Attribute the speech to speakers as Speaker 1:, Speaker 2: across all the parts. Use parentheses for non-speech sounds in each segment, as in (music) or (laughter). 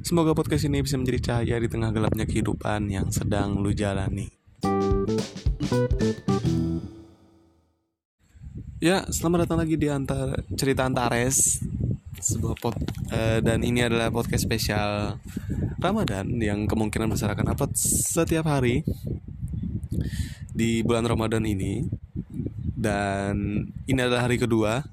Speaker 1: Semoga podcast ini bisa menjadi cahaya di tengah gelapnya kehidupan yang sedang lu jalani. Ya, selamat datang lagi di antara cerita Antares sebuah pot uh, dan ini adalah podcast spesial Ramadan yang kemungkinan besar akan upload setiap hari di bulan Ramadan ini dan ini adalah hari kedua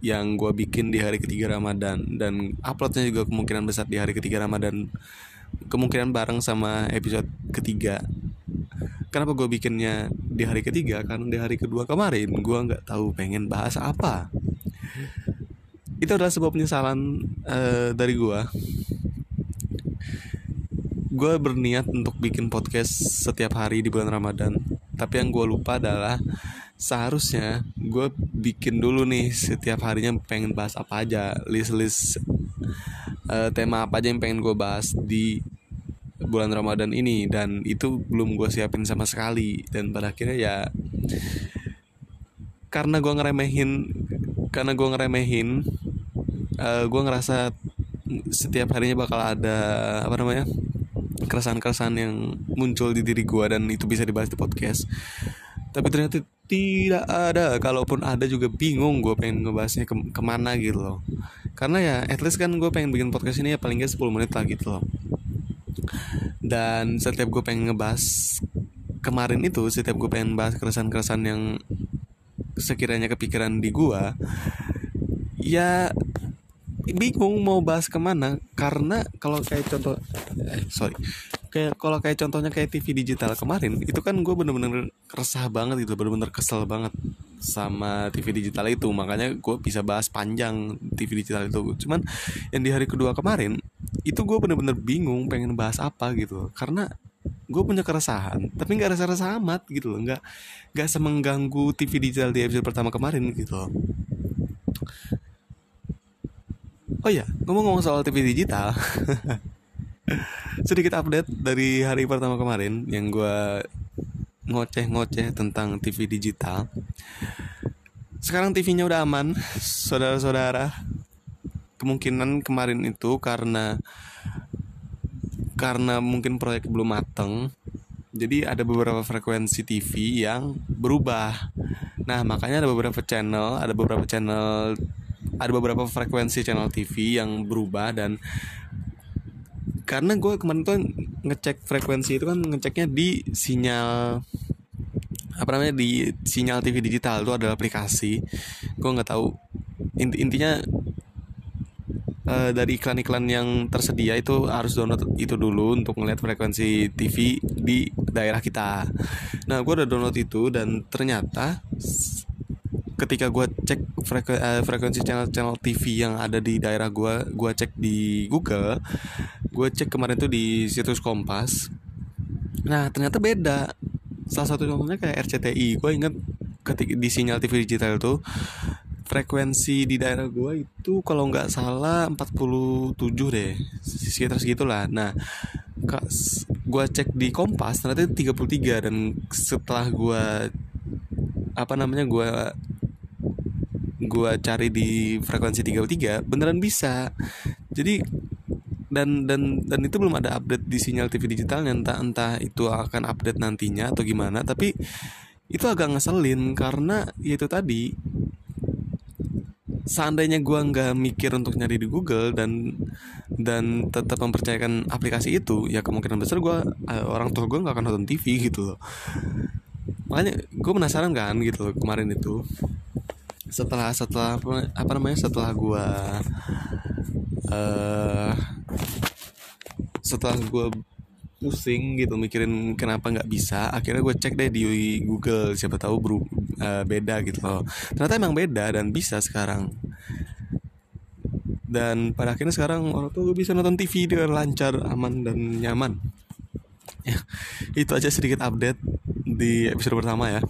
Speaker 1: yang gue bikin di hari ketiga Ramadan. Dan uploadnya juga kemungkinan besar di hari ketiga Ramadan. Kemungkinan bareng sama episode ketiga. Kenapa gue bikinnya di hari ketiga? Karena di hari kedua kemarin gue nggak tahu pengen bahas apa. Itu adalah sebuah penyesalan uh, dari gue gue berniat untuk bikin podcast setiap hari di bulan Ramadan tapi yang gue lupa adalah seharusnya gue bikin dulu nih setiap harinya pengen bahas apa aja list-list uh, tema apa aja yang pengen gue bahas di bulan Ramadan ini. Dan itu belum gue siapin sama sekali. Dan pada akhirnya ya karena gue ngeremehin karena gue ngeremehin uh, eh, gue ngerasa setiap harinya bakal ada apa namanya keresahan-keresahan yang muncul di diri gue dan itu bisa dibahas di podcast. Tapi ternyata tidak ada kalaupun ada juga bingung gue pengen ngebahasnya ke ke mana gitu loh. Karena ya at least kan gue pengen bikin podcast ini ya paling gak 10 menit lah gitu loh. Dan setiap gue pengen ngebahas kemarin itu setiap gue pengen bahas keresahan-keresahan yang sekiranya kepikiran di gue ya bingung mau bahas ke mana karena kalau kayak contoh eh, sorry kayak kalau kayak contohnya kayak TV digital kemarin itu kan gue bener-bener resah banget gitu bener-bener kesel banget sama TV digital itu. Makanya gue bisa bahas panjang TV digital itu. Cuman yang di hari kedua kemarin itu gue bener-bener bingung pengen bahas apa gitu karena gue punya keresahan tapi nggak rasa-rasa amat gitu loh. Nggak nggak semengganggu TV digital di episode pertama kemarin gitu loh. Oh ya ngomong-ngomong soal TV digital (laughs) sedikit update dari hari pertama kemarin yang gue ngoceh-ngoceh tentang TV digital. Sekarang TV-nya udah aman saudara-saudara. Kemungkinan kemarin itu karena karena mungkin proyek belum mateng. Jadi ada beberapa frekuensi TV yang berubah. Nah makanya ada beberapa channel ada beberapa channel ada beberapa frekuensi channel TV yang berubah dan karena gue kemarin tuh ngecek frekuensi itu kan ngeceknya di sinyal apa namanya di sinyal TV digital itu adalah aplikasi gue nggak tahu inti intinya uh, dari iklan-iklan yang tersedia itu harus download itu dulu untuk melihat frekuensi TV di daerah kita. Nah, gue udah download itu dan ternyata ketika gue cek frekuensi, uh, frekuensi channel-channel TV yang ada di daerah gue, gue cek di Google, gue cek kemarin tuh di situs Kompas. Nah, ternyata beda. Salah satu contohnya kayak RCTI. Gue inget ketika di sinyal TV digital itu frekuensi di daerah gue itu kalau nggak salah 47 deh sekitar segitulah nah gue cek di Kompas ternyata 33 dan setelah gue apa namanya gue gue cari di frekuensi 33 beneran bisa. Jadi dan dan dan itu belum ada update di sinyal TV digital entah entah itu akan update nantinya atau gimana. Tapi itu agak ngeselin karena ya itu tadi seandainya gue nggak mikir untuk nyari di Google dan dan tetap mempercayakan aplikasi itu ya kemungkinan besar gue uh, orang tua gue nggak akan nonton TV gitu loh. Makanya gue penasaran kan gitu loh kemarin itu setelah setelah apa namanya setelah gue uh, setelah gue pusing gitu mikirin kenapa nggak bisa akhirnya gue cek deh di Google siapa tahu beru, uh, beda gitu loh. Ternyata emang beda dan bisa sekarang. Dan pada akhirnya sekarang orang tuh bisa nonton TV dengan lancar aman dan nyaman. Ya itu aja sedikit update di episode pertama ya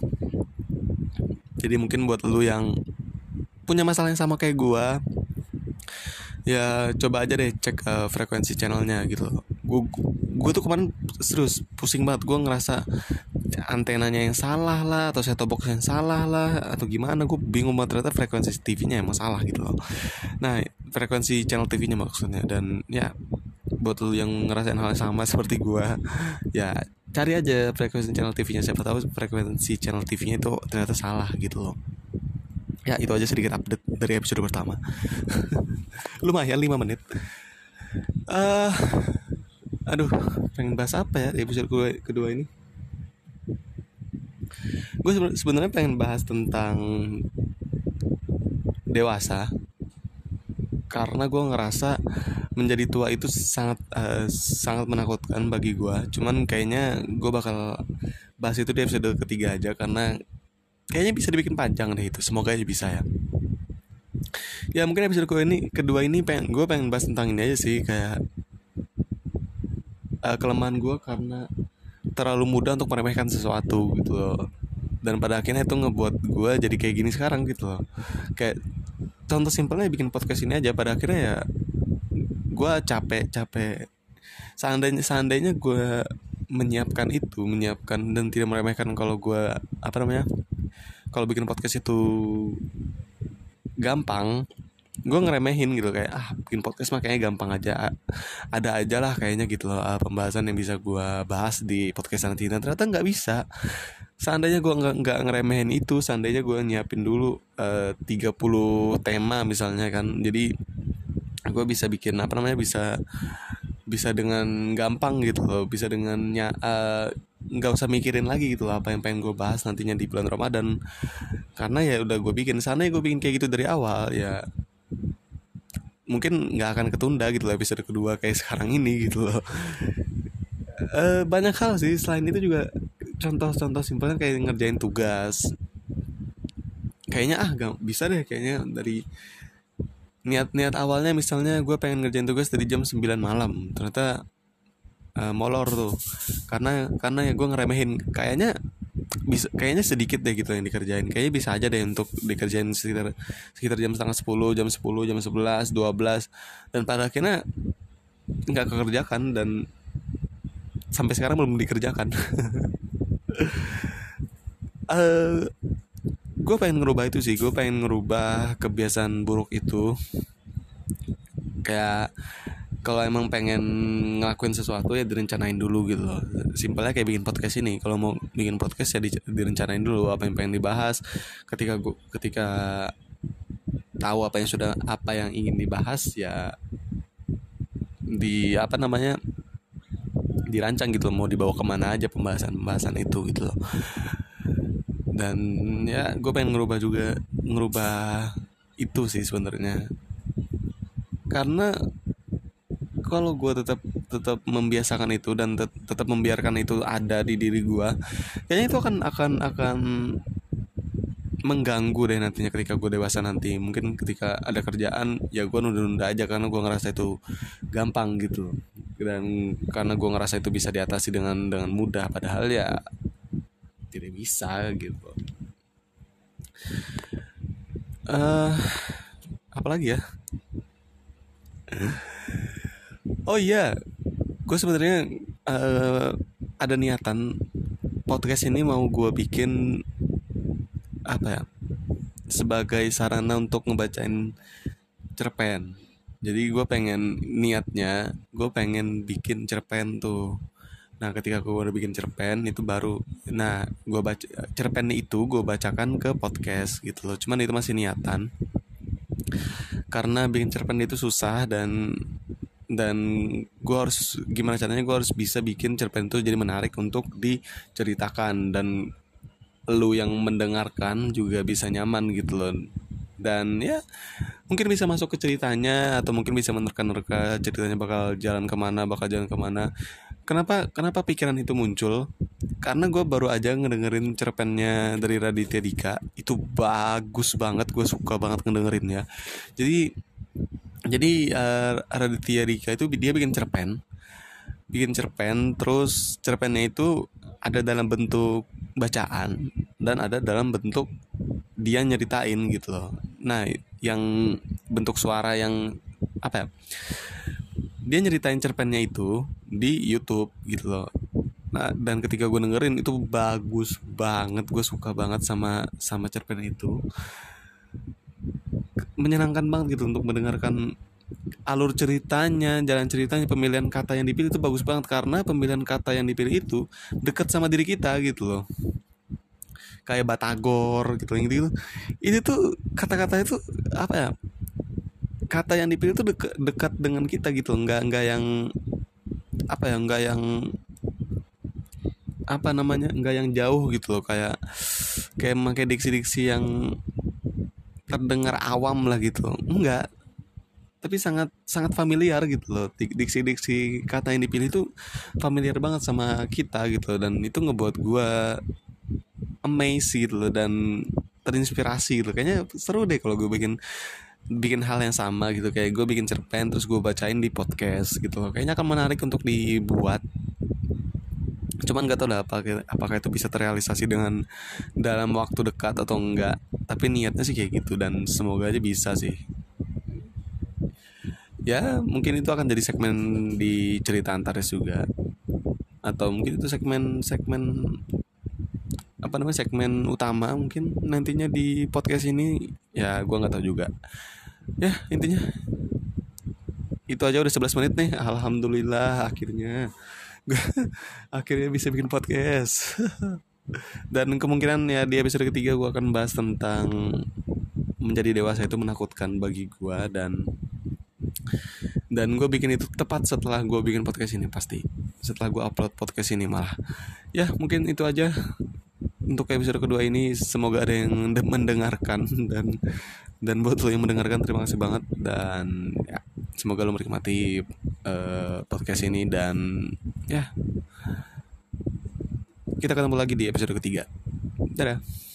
Speaker 1: jadi mungkin buat lu yang punya masalah yang sama kayak gue ya coba aja deh cek uh, frekuensi channelnya gitu. Gue gue tuh kemarin serius pusing banget. Gue ngerasa antenanya yang salah lah atau set box yang salah lah atau gimana. Gue bingung banget ternyata frekuensi TV-nya emang salah gitu loh. Nah frekuensi channel TV-nya maksudnya. Dan ya buat lu yang ngerasain hal yang sama (laughs) seperti gua ya cari aja frekuensi channel TV-nya siapa tahu frekuensi channel TV-nya itu ternyata salah gitu loh. Ya itu aja sedikit update dari episode pertama. (laughs) Lumayan 5 menit. Uh, aduh pengen bahas apa ya di episode kedua, kedua ini? Gue sebenarnya pengen bahas tentang dewasa karena gue ngerasa menjadi tua itu sangat uh, sangat menakutkan bagi gue cuman kayaknya gue bakal bahas itu di episode ketiga aja karena kayaknya bisa dibikin panjang deh itu. Semoga aja bisa ya. Ya mungkin episode gue ini kedua ini pengen gue pengen bahas tentang ini aja sih kayak uh, kelemahan gue karena terlalu mudah untuk meremehkan sesuatu gitu loh. Dan pada akhirnya itu ngebuat gue jadi kayak gini sekarang gitu loh. Kayak contoh simpelnya bikin podcast ini aja. Pada akhirnya ya gue capek capek. Seandainya seandainya gue menyiapkan itu menyiapkan dan tidak meremehkan kalau gue apa namanya kalau bikin podcast itu gampang gue ngeremehin gitu. Kayak ah bikin podcast makanya gampang aja. Ada aja lah kayaknya gitu loh ah, pembahasan yang bisa gue bahas di podcast nanti. Dan ternyata nggak bisa seandainya gue nggak nggak ngeremehin itu seandainya gue nyiapin dulu eh, uh, 30 tema misalnya kan. Jadi gue bisa bikin apa namanya bisa bisa dengan gampang gitu loh. Bisa dengan uh, nggak usah mikirin lagi gitu loh apa yang pengen gue bahas nantinya di bulan Ramadan. Karena ya udah gue bikin sana gue bikin kayak gitu dari awal ya mungkin nggak akan ketunda gitu loh episode kedua kayak (laughs) sekarang ini gitu loh. E, banyak hal sih. Selain itu juga contoh-contoh simpelnya kayak ngerjain tugas. Kayaknya ah gak bisa deh kayaknya dari niat-niat awalnya misalnya gue pengen ngerjain tugas dari jam 9 malam ternyata uh, molor tuh. Karena karena ya gue ngeremehin. Kayaknya bisa kayaknya sedikit deh gitu yang dikerjain. Kayaknya bisa aja deh untuk dikerjain sekitar sekitar jam setengah sepuluh jam sepuluh jam sebelas dua belas. Dan pada akhirnya nggak kekerjakan dan sampai sekarang belum dikerjakan (laughs) uh, (laughs) eh, gue pengen ngerubah itu sih. Gue pengen ngerubah kebiasaan buruk itu. Kayak kalau emang pengen ngelakuin sesuatu ya direncanain dulu gitu loh. Simpelnya kayak bikin podcast ini. Kalau mau bikin podcast ya direncanain dulu apa yang pengen dibahas. Ketika gua ketika tahu apa yang sudah apa yang ingin dibahas ya di apa namanya dirancang gitu loh, mau dibawa ke mana aja pembahasan pembahasan itu gitu loh. Dan ya gue pengen ngerubah juga ngerubah itu sih sebenarnya. Karena kalau gue tetap tetap membiasakan itu dan tet tetap membiarkan itu ada di diri gue kayaknya itu akan akan akan mengganggu deh nantinya ketika gue dewasa nanti. Mungkin ketika ada kerjaan ya gue nunda-nunda aja karena gue ngerasa itu gampang gitu dan karena gue ngerasa itu bisa diatasi dengan dengan mudah padahal ya tidak bisa gitu. Uh, apalagi ya? Oh iya gue sebenarnya uh, ada niatan podcast ini mau gue bikin apa ya sebagai sarana untuk ngebacain cerpen jadi gue pengen niatnya gue pengen bikin cerpen tuh. Nah ketika gue udah bikin cerpen itu baru. Nah gue baca cerpen itu gue bacakan ke podcast gitu loh. Cuman itu masih niatan. Karena bikin cerpen itu susah dan dan gue harus gimana caranya gue harus bisa bikin cerpen itu jadi menarik untuk diceritakan. Dan lu yang mendengarkan juga bisa nyaman gitu loh. Dan ya mungkin bisa masuk ke ceritanya atau mungkin bisa menerka-nerka ceritanya bakal jalan ke mana bakal jalan ke mana. Kenapa kenapa pikiran itu muncul? Karena gue baru aja ngedengerin cerpennya dari Raditya Dika. Itu bagus banget gue suka banget ngedengerinnya. Jadi jadi uh, Raditya Dika itu dia bikin cerpen. Bikin cerpen terus cerpennya itu ada dalam bentuk bacaan dan ada dalam bentuk dia nyeritain gitu loh. Nah yang bentuk suara yang apa ya dia nyeritain cerpennya itu di YouTube gitu loh. Nah dan ketika gue dengerin itu bagus banget gue suka banget sama sama cerpen itu. Menyenangkan banget gitu untuk mendengarkan alur ceritanya, jalan ceritanya, pemilihan kata yang dipilih itu bagus banget karena pemilihan kata yang dipilih itu dekat sama diri kita gitu loh. Kayak Batagor gitu gitu. gitu. Ini tuh kata-kata itu apa ya? Kata yang dipilih itu dekat dekat dengan kita gitu, nggak nggak yang apa ya, nggak yang apa namanya nggak yang jauh gitu loh kayak kayak pakai diksi-diksi yang terdengar awam lah gitu enggak tapi sangat sangat familiar gitu loh. Diksi-diksi kata yang dipilih itu familiar banget sama kita gitu dan itu ngebuat gue amazed gitu loh dan terinspirasi gitu kayaknya seru deh kalau gue bikin bikin hal yang sama gitu. Kayak gue bikin cerpen terus gue bacain di podcast gitu loh. kayaknya akan menarik untuk dibuat. Cuman nggak tahu lah apa apakah itu bisa terrealisasi dengan dalam waktu dekat atau enggak tapi niatnya sih kayak gitu dan semoga aja bisa sih ya mungkin itu akan jadi segmen di cerita Antares juga. Atau mungkin itu segmen segmen apa namanya segmen utama mungkin nantinya di podcast ini. Ya gue nggak tahu juga. Ya intinya itu aja udah 11 menit nih. Alhamdulillah akhirnya (laughs) akhirnya bisa bikin podcast. (laughs) Dan kemungkinan ya di episode ketiga gue akan bahas tentang menjadi dewasa itu menakutkan bagi gue dan dan gue bikin itu tepat setelah gue bikin podcast ini pasti. Setelah gue upload podcast ini malah. Ya mungkin itu aja untuk episode kedua ini. Semoga ada yang mendengarkan dan dan buat lo yang mendengarkan terima kasih banget. Dan ya semoga lo menikmati uh, podcast ini dan ya. Kita ketemu lagi di episode ketiga. Dadah